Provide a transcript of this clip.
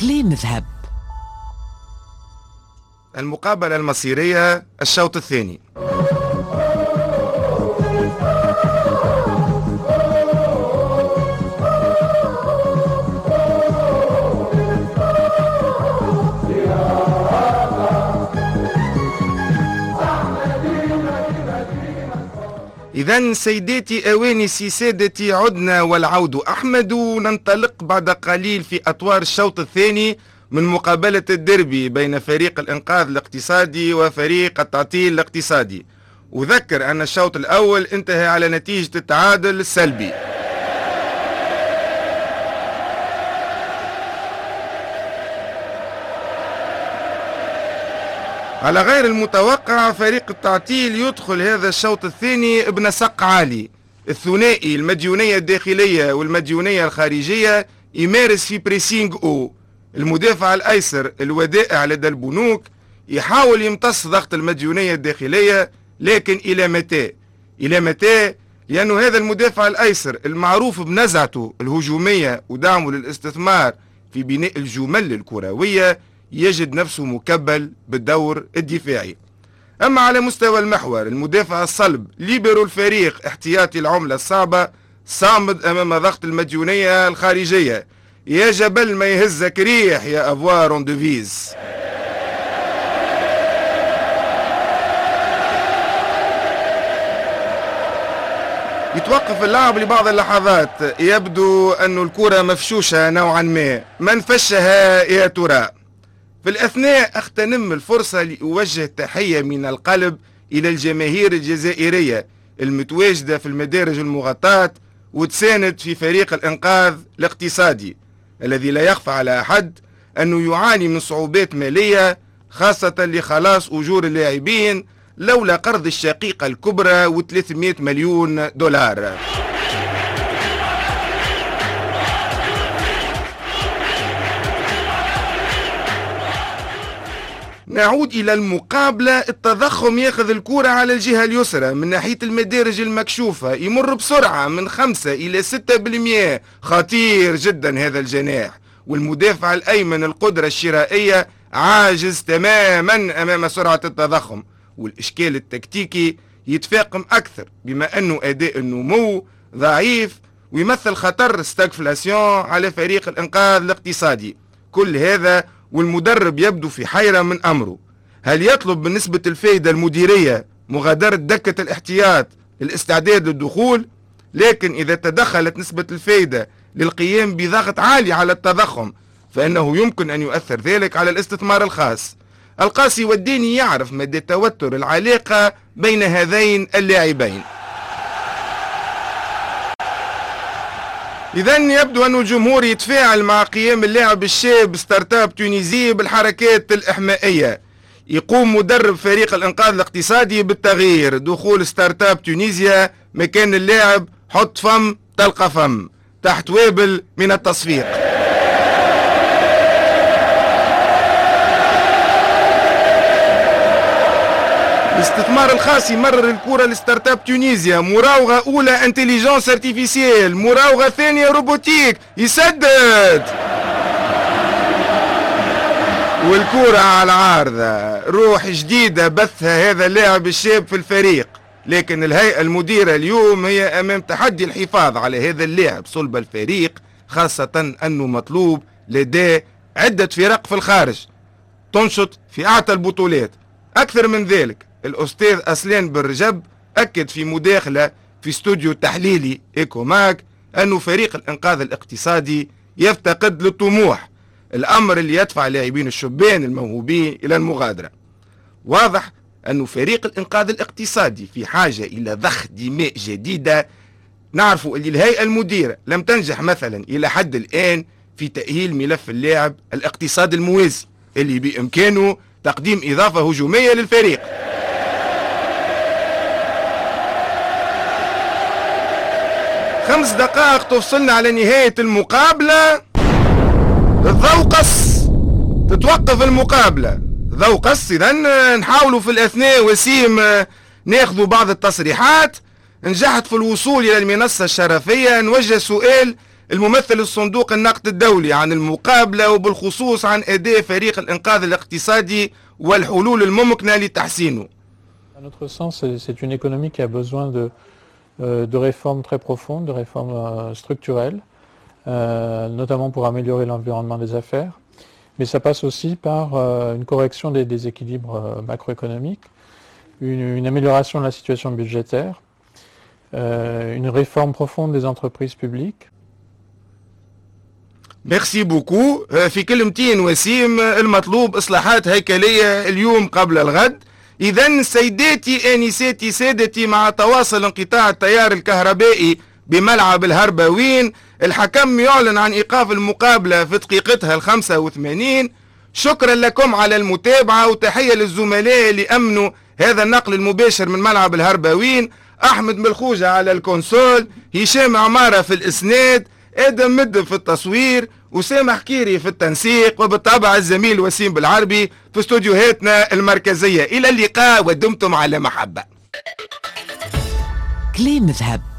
كليم ذهب المقابلة المصيرية الشوط الثاني. إذا سيداتي أوانسي سادتي عدنا والعود أحمد ننطلق بعد قليل في أطوار الشوط الثاني من مقابلة الدربي بين فريق الإنقاذ الاقتصادي وفريق التعطيل الاقتصادي. أذكر أن الشوط الأول انتهى على نتيجة التعادل السلبي على غير المتوقع فريق التعطيل يدخل هذا الشوط الثاني بنسق عالي. الثنائي المديونية الداخلية والمديونية الخارجية يمارس في pressing haut. المدافع الأيسر الودائع لدى البنوك يحاول يمتص ضغط المديونية الداخلية لكن إلى متى؟ إلى متى؟ لأنه هذا المدافع الأيسر المعروف بنزعته الهجومية ودعمه للاستثمار في بناء الجمل الكروية يجد نفسه مكبل بالدور الدفاعي. أما على مستوى المحور المدافع الصلب ليبرو الفريق احتياطي العملة الصعبة صامد أمام ضغط المديونية الخارجية. يا جبل ما يهزك ريح يا أفوار دوفيز يتوقف اللعب لبعض اللحظات. يبدو أن الكرة مفشوشة نوعا ما. من فشها يا ترى؟ في الأثناء أغتنم الفرصة لأوجه تحية من القلب إلى الجماهير الجزائرية المتواجدة في المدارج المغطاة وتساند في فريق الإنقاذ الاقتصادي الذي لا يخفى على أحد أنه يعاني من صعوبات مالية خاصة لخلاص أجور اللاعبين لولا قرض الشقيقة الكبرى و300 مليون دولار. نعود إلى المقابلة. التضخم ياخذ الكرة على الجهة اليسرى. من ناحية المدارج المكشوفة يمر بسرعة من 5 إلى 6% خطير جدا هذا الجناح. والمدافع الأيمن القدرة الشرائية عاجز تماما أمام سرعة التضخم. والإشكال التكتيكي يتفاقم أكثر بما أنه أداء النمو ضعيف ويمثل خطر ستاغفلاسيون على فريق الإنقاذ الاقتصادي. كل هذا والمدرب يبدو في حيرة من أمره. هل يطلب بالنسبة الفائدة المديرية مغادرة دكة الاحتياط للاستعداد للدخول؟ لكن إذا تدخلت نسبة الفائدة للقيام بضغط عالي على التضخم فإنه يمكن أن يؤثر ذلك على الاستثمار الخاص. القاسي والديني يعرف مدى توتر العلاقة بين هذين اللاعبين. إذا يبدو أن الجمهور يتفاعل مع قيام اللاعب الشاب Startup Tunisie بالحركات الإحمائية. يقوم مدرب فريق الإنقاذ الاقتصادي بالتغيير دخول Startup Tunisia مكان اللاعب حط فم تلقى فم تحت وابل من التصفيق. الاستثمار الخاص يمرر الكرة ل Startup Tunisia. مراوغة أولى intelligence artificielle مراوغة ثانية robotique. يسدد. والكرة على العارضة. روح جديدة بثها هذا اللاعب الشاب في الفريق. لكن الهيئة المديرة اليوم هي أمام تحدي الحفاظ على هذا اللاعب صلب الفريق خاصة أنه مطلوب لديه عدة فرق في الخارج. تنشط في أعتى البطولات. أكثر من ذلك. الأستاذ أسلان بن رجب أكد في مداخلة في استوديو تحليلي إيكو ماك أنه فريق الإنقاذ الاقتصادي يفتقد للطموح الأمر اللي يدفع لاعبين الشبان الموهوبين إلى المغادرة. واضح أن فريق الإنقاذ الاقتصادي في حاجة إلى ضخ دماء جديدة. نعرف أن الهيئة المديرة لم تنجح مثلا إلى حد الآن في تأهيل ملف اللاعب الاقتصاد الموازي اللي بإمكانه تقديم إضافة هجومية للفريق. خمس دقائق تفصلنا على نهاية المقابلة. قص تتوقف المقابلة. قص إذا نحاولوا في الأثناء وسيم ناخذوا بعض التصريحات. نجحت في الوصول إلى المنصة الشرفية. نوجه سؤال الممثل الصندوق النقد الدولي عن المقابلة وبالخصوص عن أداء فريق الإنقاذ الاقتصادي والحلول الممكنة لتحسينه. de réformes très profondes, de réformes euh, structurelles, euh, notamment pour améliorer l'environnement des affaires. Mais ça passe aussi par une correction des déséquilibres macroéconomiques, une, une, amélioration de la situation budgétaire, une réforme profonde des entreprises publiques. ميرسي بوكو في كلمتين وسيم المطلوب اصلاحات هيكليه اليوم قبل الغد اذا سيداتي انساتي سادتي مع تواصل انقطاع التيار الكهربائي بملعب الهرباوين الحكم يعلن عن إيقاف المقابلة في دقيقتها الخمسة وثمانين. شكرا لكم على المتابعة وتحية للزملاء اللي أمنوا هذا النقل المباشر من ملعب الهرباوين. أحمد ملخوجة على ال console هشام عمارة في الإسناد آدم مد في التصوير وسامح كيري في التنسيق وبالطبع الزميل وسيم بالعربي في استوديوهاتنا المركزية. إلى اللقاء ودمتم على محبة. كليم ذهب